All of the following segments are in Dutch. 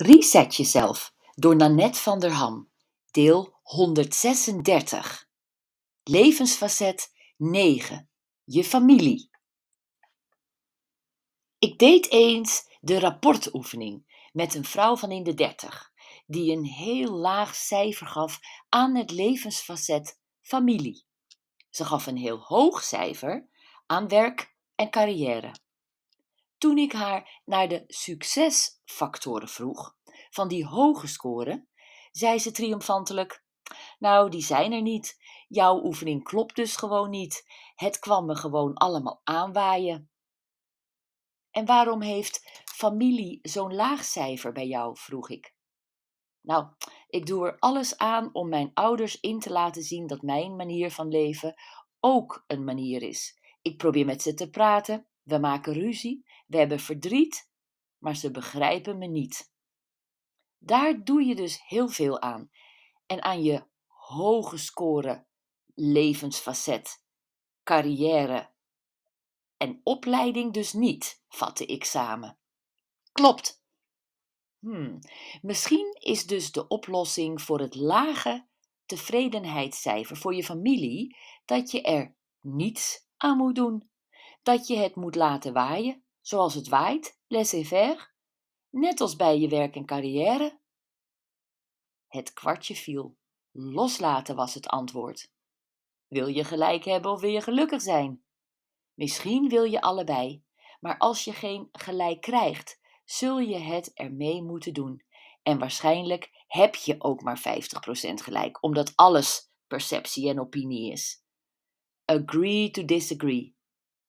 Reset jezelf door Nanette van der Ham, deel 136. Levensfacet 9. Je familie. Ik deed eens de rapportoefening met een vrouw van in de 30, die een heel laag cijfer gaf aan het levensfacet familie. Ze gaf een heel hoog cijfer aan werk en carrière. Toen ik haar naar de succesfactoren vroeg van die hoge score, zei ze triomfantelijk: Nou, die zijn er niet. Jouw oefening klopt dus gewoon niet. Het kwam me gewoon allemaal aanwaaien. En waarom heeft familie zo'n laag cijfer bij jou? vroeg ik. Nou, ik doe er alles aan om mijn ouders in te laten zien dat mijn manier van leven ook een manier is. Ik probeer met ze te praten, we maken ruzie, we hebben verdriet, maar ze begrijpen me niet. Daar doe je dus heel veel aan. En aan je hoge score levensfacet, carrière en opleiding dus niet, vatte ik samen. Klopt. Hmm. Misschien is dus de oplossing voor het lage tevredenheidscijfer voor je familie dat je er niets aan moet doen. Dat je het moet laten waaien, zoals het waait, laissez-faire, net als bij je werk en carrière. Het kwartje viel. Loslaten was het antwoord. Wil je gelijk hebben of wil je gelukkig zijn? Misschien wil je allebei, maar als je geen gelijk krijgt, zul je het ermee moeten doen. En waarschijnlijk heb je ook maar 50% gelijk, omdat alles perceptie en opinie is. Agree to disagree.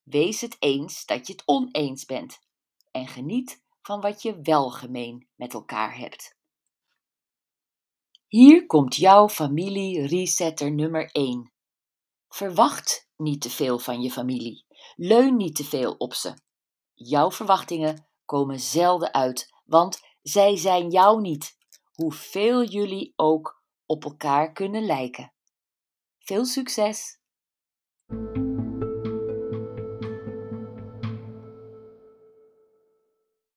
Wees het eens dat je het oneens bent en geniet van wat je wel gemeen met elkaar hebt. Hier komt jouw familie resetter nummer 1. Verwacht niet te veel van je familie. Leun niet te veel op ze. Jouw verwachtingen komen zelden uit, want zij zijn jou niet, hoeveel jullie ook op elkaar kunnen lijken. Veel succes!